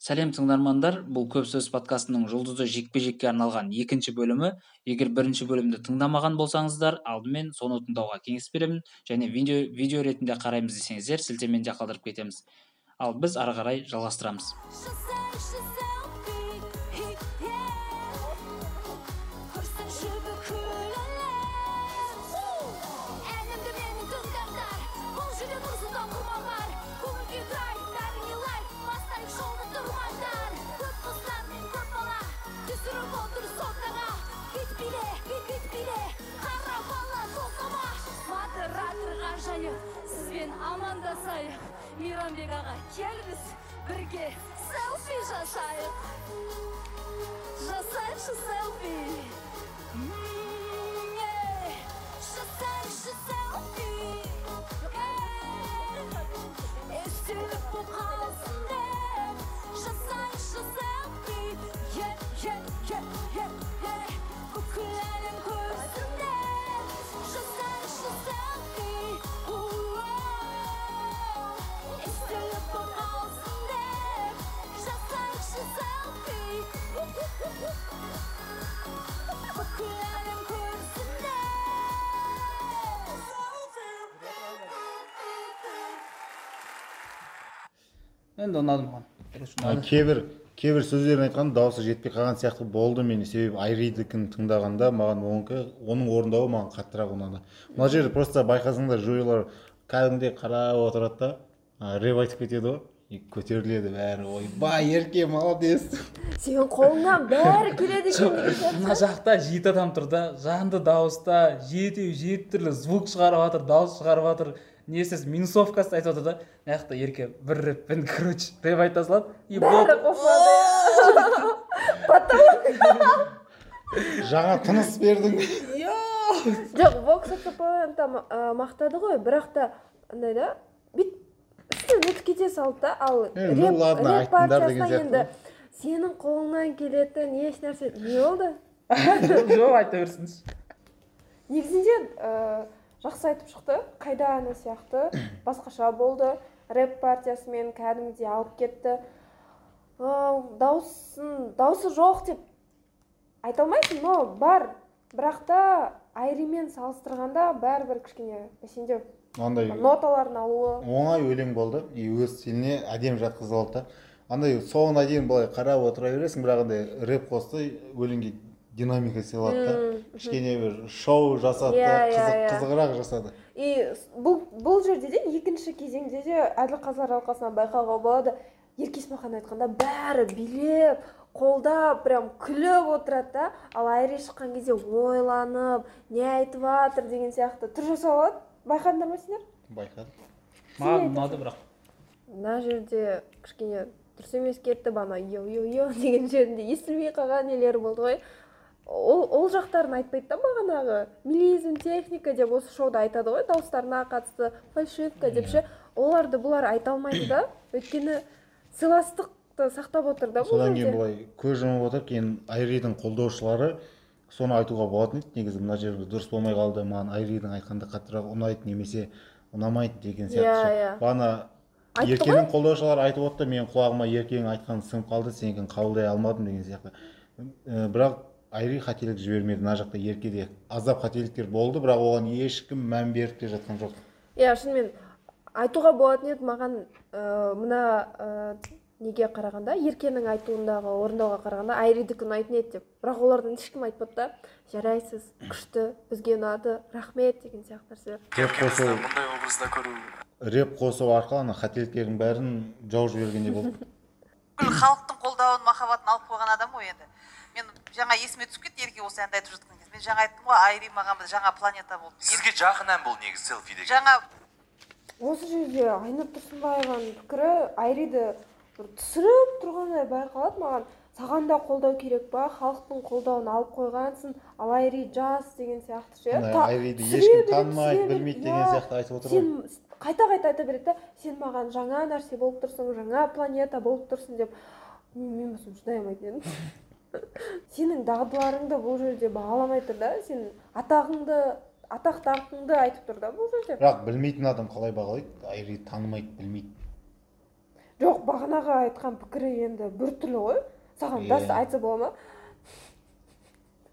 сәлем тыңдармандар. Бұл көп сөз подкастының жұлдызды жекпе жекке арналған екінші бөлімі. Егер бірінші бөлімді тыңдамаған болсаңыздар алдымен соны тыңдауға кеңес беремін және видео, видео ретінде қараймыз десеңіздер сілтемені де қалдырып кетеміз. Ал біз ары қарай жалғастырамыз. Мейрамбек аға келіңіз бірге селфи жасайық. Жасайықшы селфи. Енді ұнады маған. Ұнады кейбір кейбір сөздерін айтқан дауысы жетпей қалған сияқты болды мен себебі айридікін тыңдағанда маған оныкі оның орындауы маған қаттырақ ұнады. Мына жерде просто байқасаңдар жойлар кәдімгідей қарап отырады да рэп айтып кетеді ғой. И көтеріледі бәрі. Ойбай ерке молодец. Сенің қолыңнан бәрі келеді екен мына жақта жеті адам тұр да жанды дауыста жетеу жеті түрлі звук шығарып жатыр дауыс шығарып жатыр. Несі минусовкасын айтып жатыр да мына жақта ерке бір рэппен короче рэп айта салады и бәрі қосылады жаңа тыныс бердің. Жоқ вокс акапелланы мақтады ғой бірақ та андай да бүйтіп үстінен өтіп кете салды да ал рэп партиясына сияқты. енді сенің қолыңнан келетін еш нәрсе не болды? Жоқ айта берсінші. Негізінде жақсы айтып шықты. Қайда әні сияқты? Басқаша болды. Рэп партиясымен кәдімгідей алып кетті. Дауысын дауысы жоқ деп айта алмайсың но бар. Бірақ та айримен салыстырғанда бәрібір кішкене бәсеңдеу. Андай ноталардың алуы. оңай өлең болды. И өз стиліне әдемі жатқызып алды да. Андай соңына дейін былай қарап отыра бересің бірақ андай рэп қосты өлеңге динамика сыйлады да. Кішкене бір шоу жасады да Иә, иә, қызық иә. қызығырақ жасады. И бұл бұл жерде де екінші кезеңде де әділ қазылар алқасынан байқауға болады. Ерке есмахан айтқанда бәрі билеп қолдап прям күліп отырады да. Ал айри шыққан кезде ойланып не айтып жатыр деген сияқты. Түр жасап алады. Байқадыңдар ма сендер? Байқадым. Маған ұнады бірақ. Мына жерде кішкене дұрыс емес кетті бана. Йо йо йо деген жерінде естілмей қалған нелер болды ғой. Ол, ол жақтарын айтпайды да бағанағы. Милизм техника деп осы шоуда айтады ғой дауыстарына қатысты фальшивка деп ше. Оларды бұлар айта алмайды да. Өйткені сыйластықты сақтап отыр да содан кейін былай көз жұмып отырып кейін айридің қолдаушылары соны айтуға болатын еді. Негізі мына жерде дұрыс болмай қалды маған айридің айтқанда қаттырақ ұнайды немесе ұнамайды деген сияқты Иә, иә. бағана еркенің қолдаушылары айтып отты менің құлағыма еркенің айтқаны сіңіп қалды сенікін қабылдай алмадым деген сияқты. Бірақ айри қателік жібермеді мына жақта еркеде аздап қателіктер болды бірақ оған ешкім мән беріп те жатқан жоқ. Иә шынымен айтуға болатын еді маған ә, мына ә, неге қарағанда еркенің айтуындағы орындауға қарағанда айридікі ұнайтын еді деп. Бірақ олардан ешкім айтпады да жарайсыз күшті бізге ұнады рахмет деген сияқты нәрселер. Рэп қосу мұндай образда көру. Рэп қосу арқылы ана қателіктердің бәрін жауып жібергендей болды. Бүкіл халықтың қолдауын махаббатын алып қойған адам ғой енді. Жаңа есіме түсіп кетті ерке осы әнді айтып жатқан кезде. Мен жаңа айттым ғой айри маған бір жаңа планета болды. Сізге жақын ән бұл негізі селфи деген. Жаңа осы жерде айнұр тұрсынбаеваның пікірі айриді бір түсіріп тұрғандай байқалады маған. Саған да қолдау керек па? Халықтың қолдауын алып қойғансың. Ал айри жас деген сияқты ше. Айриді ешкім танымайды білмейді деген сияқты айтып отыр ғой. сен қайта қайта айта береді да сен маған жаңа нәрсе болып тұрсың жаңа планета болып тұрсың деп. Мен мен болсам шыдай алмайтын едім. Сенің дағдыларыңды бұл жерде бағаламай тұр да сен атағыңды атақ даңқыңды айтып тұр да бұл жерде. Бірақ білмейтін адам қалай бағалайды? Айри танымайды білмейді жоқ бағанағы айтқан пікірі енді біртүрлі ғой. Саған Иә. даст айтса бола ма?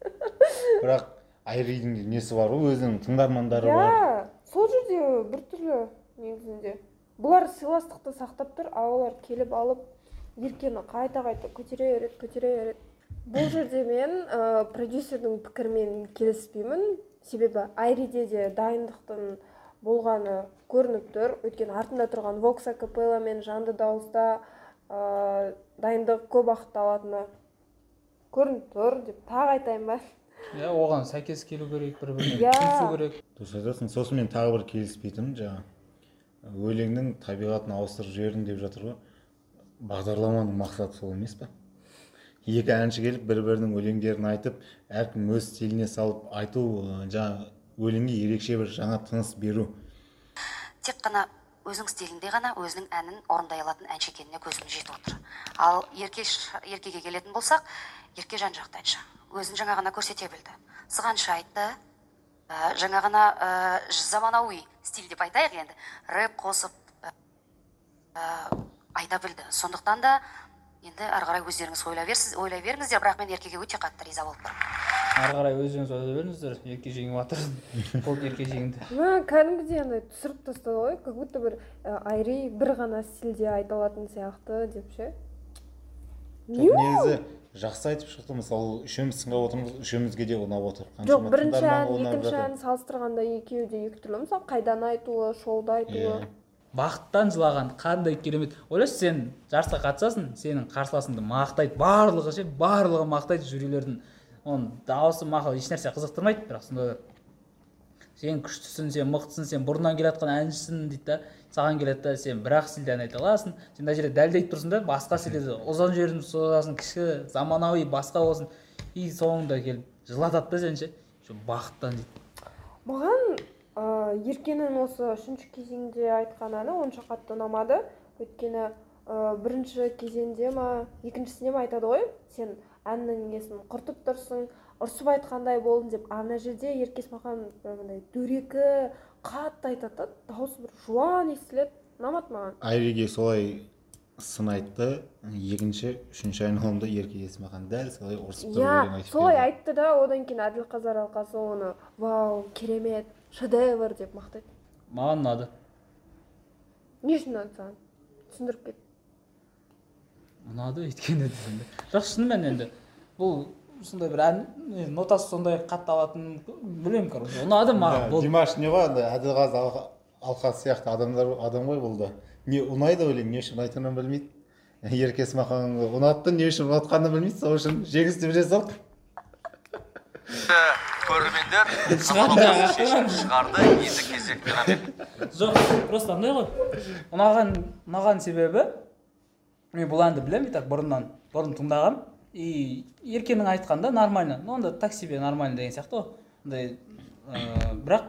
Бірақ айридің несі бар ғой? Өзінің тыңдармандары бар. иә сол жерде біртүрлі негізінде. Бұлар сыйластықты сақтап тұр а олар келіп алып еркені қайта қайта көтере береді көтере береді. Бұл жерде мен ә, продюсердің пікірімен келіспеймін. Себебі айриде де дайындықтың болғаны көрініп тұр. Өйткені артында тұрған вокс акапелла мен жанды дауыста ә, дайындық көп уақыт алатыны көрініп тұр деп тағы айтайын ба? Иә оған сәйкес келу керек бір біріне Иә. келісу керек. Дұрыс айтасың. Сосын мен тағы бір келіспейтінім жаңағы өлеңнің табиғатын ауыстырып жібердің деп жатыр ғой. Бағдарламаның мақсаты сол емес па екі әнші келіп бір бірінің өлеңдерін айтып әркім өз стиліне салып айту ы, жаңағы өлеңге ерекше бір жаңа тыныс беру. Тек қана өзінің стилінде ғана өзінің әнін орындай алатын әнші екеніне көзім жетіп отыр. Ал еркеш еркеге келетін болсақ ерке жан жақты әнші. Өзін жаңа ғана көрсете білді. Сығанша айтты ә, жаңа ғана ә, заманауи стиль деп айтайық енді. Рэп қосып ә, айта білді. Сондықтан да енді ары қарай өздеріңіз ойлай берсіз ойлай беріңіздер. Бірақ мен еркеге өте қатты риза болып тұрмын. Ары қарай өздеріңіз ойлай беріңіздер. Ерке жеңіп жатыр полк ерке жеңді. Мә кәдімгідей андай түсіріп тастады ғой. Как будто бір ә, айри бір ғана стильде айта алатын сияқты деп ше? Негізі жақсы айтып шықты. Мысалы үшеуміз тыңдап отырмыз үшеумізге де ұнап отыр. Жоқ бірінші ән екінші ән салыстырғанда екеуі де екі түрлі. Мысалы қайдан айтуы шоуда айтуы. Иә. Бақыттан жылаған қандай керемет. Ойлашы сен жарысқа қатысасың сенің қарсыласыңды мақтайды барлығы ше барлығы мақтайды жюрилердің оның дауысы мақал ешнәрсе қызықтырмайды бірақ сонда сен күштісің сен мықтысың сен бұрыннан келе жатқан әншісің дейді да. Саған келеді да сен бір ақ стильде ән айта аласың. Сен мына жерде дәлдеп тұрсың да басқа стильде ұзын жерін созасың кіші заманауи басқа болсын. И соңында келіп жылатады да сені ше бақыттан дейді. Маған еркенің осы үшінші кезеңде айтқан әні онша қатты ұнамады. Өйткені ә, бірінші кезеңде ма екіншісінде ма айтады ғой сен әннің несін құртып тұрсың ұрсып айтқандай болдың деп. А мына жерде ерке есмахан бір мындай дөрекі қатты айтады да дауысы бір жуан естіледі. Ұнамады маған. Айриге солай сын айтты. Екінші үшінші айналымда ерке есмахан дәл солай ұрсып иә солай айтты да. Одан кейін әділқазар алқасы оны вау керемет! Шедевр деп мақтайды. Маған ұнады. Не үшін ұнады саған? Түсіндіріп кет. Ұнады өйткені жоқ шынымен енді. Бұл сондай бір ән нотасы сондай қатты алатын білмеймін короче. Ұнады маған болды димаш не ғой андай әділғазы алқа, алқасы сияқты адамдар адам ғой бұл да. Не ұнайды өлең не үшін айтатынын білмейді. Ерке есмаханға ұнатты не үшін ұнатқанын білмейді. Сол үшін жеңісті бере салды көрермендер шешім шығарды енді ғана жоқ просто андай ғой. Ұнаған ұнаған себебі мен бұл әнді білемін и так бұрыннан бұрын тыңдағанмын и еркенің айтқанда нормально. Ну анда так себе нормально деген сияқты ғой. Андай ыыы бірақ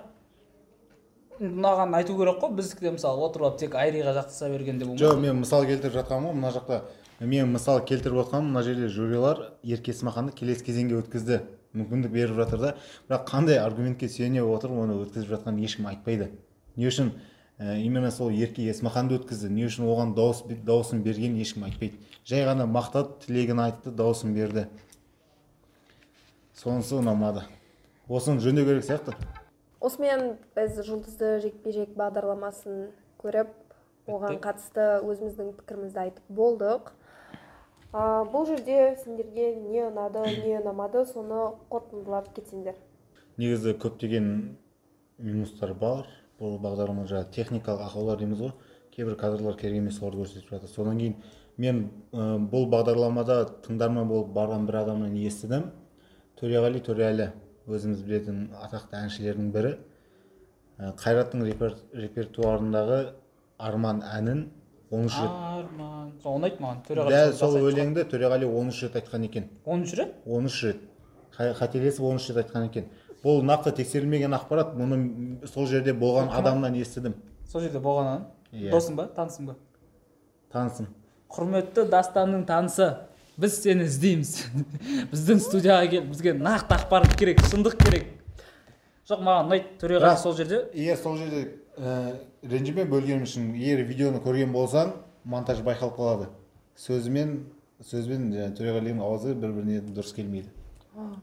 ұнағанын айту керек қой. Біздікі де мысалы отырып алып тек айриға жақтаса бергенде болмайды. Жоқ мен мысал келтіріп жатқаным ғой мына жақта мен мысал келтіріп отқаным мына жерде жюрилар ерке есмаханды келесі кезеңге өткізді. Мүмкіндік беріп жатыр да. Бірақ қандай аргументке сүйене отырып оны өткізіп жатқанын ешкім айтпайды. Не үшін ә, именно сол ерке есмаханды өткізді не үшін оған дауыс дауысын бергенін ешкім айтпайды. Жай ғана мақтады тілегін айтты дауысын берді. Сонысы ұнамады. Осыны жөндеу керек сияқты. Осымен біз жұлдызды жекпе жек бағдарламасын көріп оған қатысты өзіміздің пікірімізді айтып болдық. Бұл жерде сендерге не ұнады не ұнамады соны қорытындылап кетсеңдер. Негізі көптеген минустар бар. Бұл бағдарлама жаңағы техникалық ақаулар дейміз ғой. Кейбір кадрлар керек емес соларды көрсетіп жатыр. Содан кейін мен ә, бұл бағдарламада тыңдарман болып барған бір адамнан естідім. Төреғали төреәлі өзіміз білетін атақты әншілердің бірі. Ә, қайраттың репер, репертуарындағы арман әнін 13 рет арман сол ұнайды маған төреғали дәл сол өлеңді төреғали 13 рет айтқан екен. Оныншы рет? 13 рет. Қа- қателесіп 13 рет айтқан екен. Бұл нақты тексерілмеген ақпарат мұны сол жерде болған адамнан естідім. сол жерде болғаннан? Иә. досың ба? Танысың ба? Танысым. Құрметті дастанның танысы біз сені іздейміз. Біздің студияға кел бізге нақты ақпарат керек шындық керек. Жоқ маған ұнайды төреғали сол жерде. Егер сол жерде ә, ренжіме бөлгенім үшін егер видеоны көрген болсаң монтаж байқалып қалады. Сөзімен сөзбен жаңағы төреғалидың ауызы бір біріне дұрыс келмейді.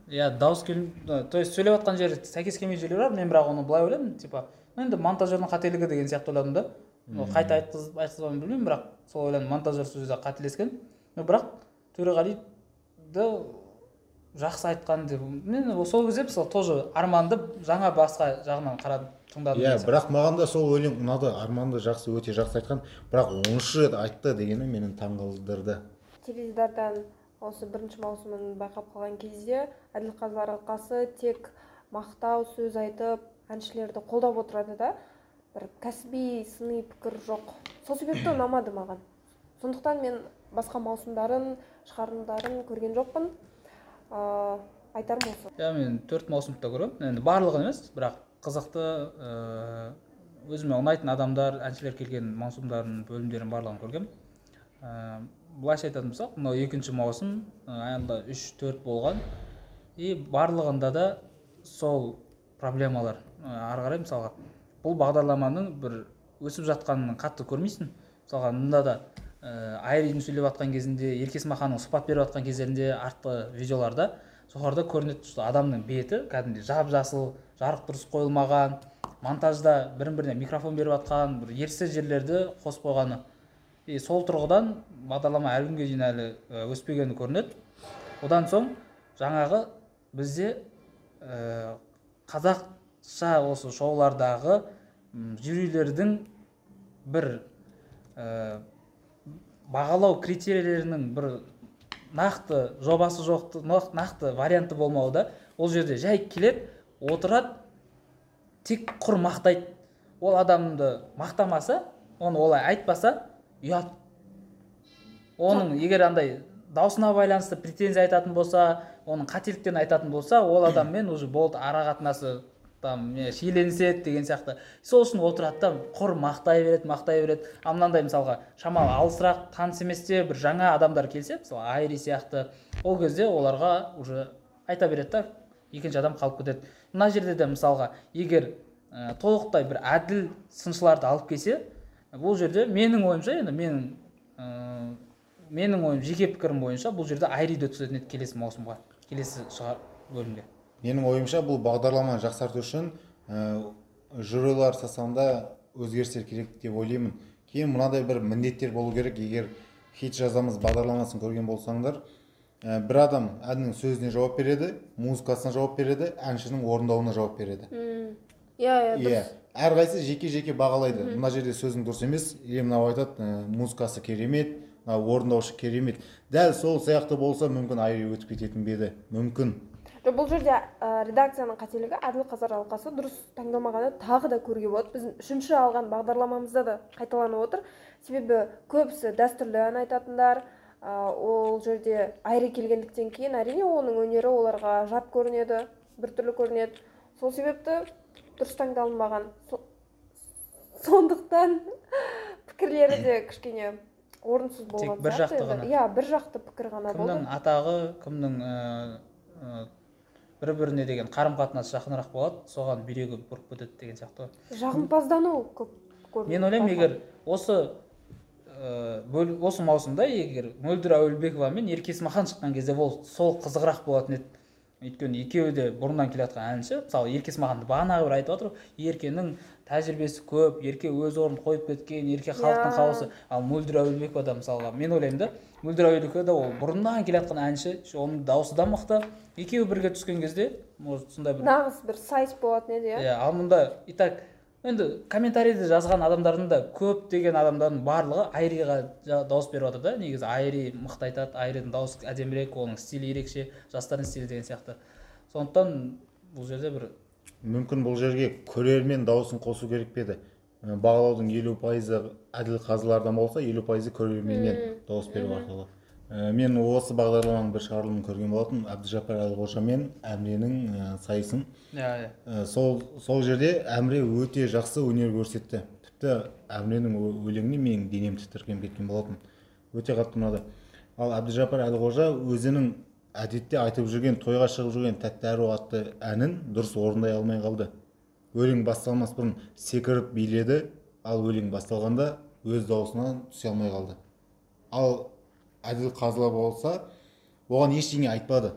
Иә дауыс кел то есть сөйлеп жатқан жері сәйкес келмей жерлері бар мен бірақ оны былай ойлаймын типа ну енді монтажердің қателігі деген сияқты ойладым да. Қайта айтқызып айтқызбадым білмеймін бірақ сол ойладым монтажер сол жерде қателескен. Бірақ төреғалиді жақсы айтқан деп. мен сол кезде мысалы тоже арманды жаңа басқа жағынан қарадым тыңдадым иә сияқты. бірақ маған да сол өлең ұнады арманды жақсы өте жақсы айтқан. Бірақ оныншы рет айтты дегені мені таңғалдырды. Теледидардан осы бірінші маусымын байқап қалған кезде әділқазылар алқасы тек мақтау сөз айтып әншілерді қолдап отырады да. бір кәсіби сыни пікір жоқ. Сол себепті ұнамады маған. Сондықтан мен басқа маусымдарын шығарылымдарын көрген жоқпын. Айтарым осы иә мен төрт маусымды да көремін енді барлығын емес бірақ қызықты ыыы, өзіме ұнайтын адамдар әншілер келген маусымдардың бөлімдерін барлығын көргенмін ыыы, былайша айтатын болсақ мынау екінші маусым аяғында үш төрт болған. И барлығында да сол проблемалар ары қарай мысалға бұл бағдарламаның бір өсіп жатқанын қатты көрмейсің. Мысалға мында да айридің сөйлеп жатқан кезінде ерке есмаханның сұхбат беріп жатқан кездерінде артқы видеоларда жоғарыда көрінеді что адамның беті кәдімгідей жап жасыл жарық дұрыс қойылмаған монтажда бірін біріне микрофон беріп жатқан бір ерсі жерлерді қосып қойғаны. И сол тұрғыдан бағдарлама әлі күнге дейін әлі ә, өспегені көрінеді. Одан соң жаңағы бізде ә, қазақша осы шоулардағы жюрилердің бір бағалау критерийлерінің бір нақты жобасы жоқ нақты варианты болмауы да ол жерде. Жай келеді отырады тек құр мақтайды. Ол адамды мақтамаса оны олай айтпаса ұят. Оның егер андай даусына байланысты претензия айтатын болса оның қателіктерін айтатын болса ол адаммен уже болды ара қатынасы там шиеленіседі деген сияқты. Сол үшін отырады да құр мақтай береді мақтай береді. Ал мынандай мысалға шамалы алысырақ таныс еместе бір жаңа адамдар келсе мысалы айри сияқты ол кезде оларға уже айта береді да екінші адам қалып кетеді. Мына жерде де мысалға егер ә, толықтай бір әділ сыншыларды алып келсе бұл жерде менің ойымша енді менің ә, менің ойым жеке пікірім бойынша бұл жерде айриді өткізетін еді келесі маусымға келесі шығар бөлімге. Менің ойымша бұл бағдарламаны жақсарту үшін ә, жюрилар составында өзгерістер керек деп ойлаймын. Кейін мынадай бір міндеттер болу керек. Егер хит жазамыз бағдарламасын көрген болсаңдар ә, бір адам әннің сөзіне жауап береді музыкасына жауап береді әншінің орындауына жауап береді. Иә иә иә. Әрқайсысы жеке жеке бағалайды. Мына жерде сөзің дұрыс емес. Или мынау айтады ә, музыкасы керемет мынау орындаушы керемет дәл сол сияқты болса мүмкін айри өтіп кететін бе еді? Мүмкін. Жоқ бұл жерде ә, редакцияның қателігі әділ қазар алқасы дұрыс таңдамағаны тағы да көруге болады. Біздің үшінші алған бағдарламамызда да қайталанып отыр. Себебі көбісі дәстүрлі ән айтатындар ә, ол жерде айри келгендіктен кейін әрине оның өнері оларға жат көрінеді біртүрлі көрінеді. Сол себепті дұрыс таңдалынбаған Со- сондықтан пікірлері де кішкене орынсыз болған бір сияқты жақты ғана. иә бір жақты пікір ғана болды. кімнің атағы кімнің ә, бір біріне деген қарым қатынасы жақынырақ болады. Соған бүйрегі бұрып кетеді деген сияқты ғой. Жағымпаздану көп мен ойлаймын егер осы ә, бөл, осы маусымда егер мөлдір әуелбекова мен ерке есмахан шыққан кезде ол сол қызығырақ болатын еді. Өйткені екеуі де бұрыннан келе жатқан әнші. Мысалы ерке есмаханды бағанағы бір айтып жатыр ғой. Еркенің тәжірибесі көп ерке өз орнын қойып кеткен ерке халықтың Иә. қалаусы. Ал мөлдір әуелбекова да мысалға мен ойлаймын да мөлдір әуелбекова да ол бұрыннан келе жатқан әнші оның дауысы да мықты. Екеуі бірге түскен кезде может сондай бір нағыз бір сайыс болатын еді иә. Иә ал мұнда и так енді комментарийде жазған адамдардың да көптеген адамдардың барлығы айриға дауыс беріп жатыр да. Негізі айри мықты айтады айридің дауысы әдемірек оның стилі ерекше жастардың стилі деген сияқты. Сондықтан бұл жерде бір мүмкін бұл жерге көрермен дауысын қосу керек пе еді? Бағалаудың елу пайызы әділ қазылардан болса елу пайызы көрерменнен дауыс беру арқылы. Ә, мен осы бағдарламаның бір шығарылымын көрген болатынмын. Әбдіжаппар әлқожа мен әмренің ә, сайысын. Иә иә. Ә, сол сол жерде әміре өте жақсы өнер көрсетті. Тіпті әміренің өлеңіне менің денем тітіркеніп кеткен болатын өте қатты ұнады. Ал әбдіжаппар әлқожа өзінің әдетте айтып жүрген тойға шығып жүрген тәтті ару атты әнін дұрыс орындай алмай қалды. Өлең басталмас бұрын секіріп биледі ал өлең басталғанда өз дауысынан түсе алмай қалды. Ал әділ қазылар болса оған ештеңе айтпады.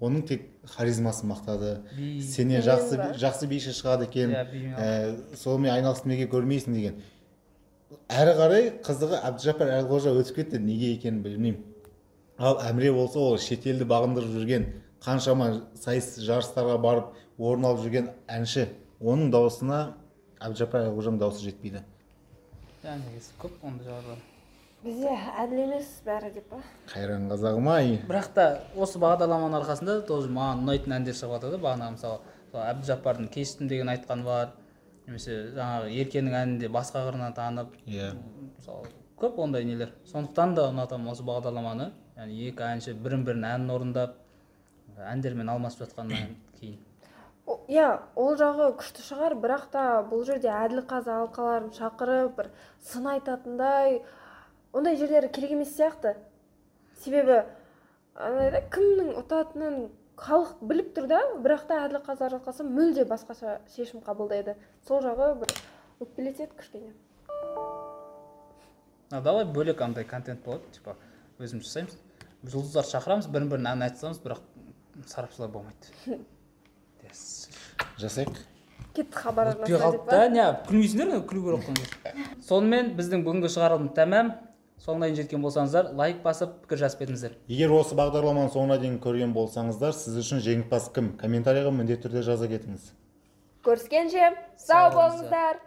Оның тек харизмасын мақтады. Сенен жақсы ба? жақсы биші шығады екен. Иә, ә, сонымен айналысып неге көрмейсің деген. Әрі қарай қызығы әбдіжаппар әлқожа өтіп кетті. Неге екенін білмеймін. Ал әміре болса ол шетелді бағындырып жүрген қаншама сайыс жарыстарға барып орын алып жүрген әнші. Оның дауысына әбдіжаппар әлқожаның дауысы жетпейді. Көп ондай жағдайлар бізде әділ емес бәрі деп па? Қайран қазағым ай. Бірақ та осы бағдарламаның арқасында тоже маған ұнайтын әндер шығып жатыр да бағана мысалы сол әбдіжаппардың кештім деген айтқаны бар немесе жаңағы еркенің әнінде басқа қырынан танып иә. Мысалы көп ондай нелер. Сондықтан да ұнатамын осы бағдарламаны. Яғни екі әнші бірін бірін әнін орындап әндермен алмасып жатқаннан кейін. Иә ол жағы күшті шығар бірақ та бұл жерде әділқазы алқаларын шақырып бір сын айтатындай ондай жерлері керек емес сияқты. Себебі андай да кімнің ұтатынын халық біліп тұр да бірақ та әділқазы алқасы мүлде басқаша шешім қабылдайды. Сол жағы бір өкпелетеді кішкене. Давай бөлек андай контент болады типа өзіміз жасаймыз. Жұлдыздарды шақырамыз бірін бірін ән айтсамыз бірақ сарапшылар болмайды. Жасайық. Кетті хабар өтпей қалды деп да не күлмейсіңдер ме күлу керек қой? Сонымен біздің бүгінгі шығарылым тәмам. Соңына дейін жеткен болсаңыздар лайк басып пікір жазып кетіңіздер егер осы бағдарламаны соңына дейін көрген болсаңыздар сіз үшін жеңімпаз кім? Комментарийға міндетті түрде жаза кетіңіз. Көріскенше сау болыңыздар.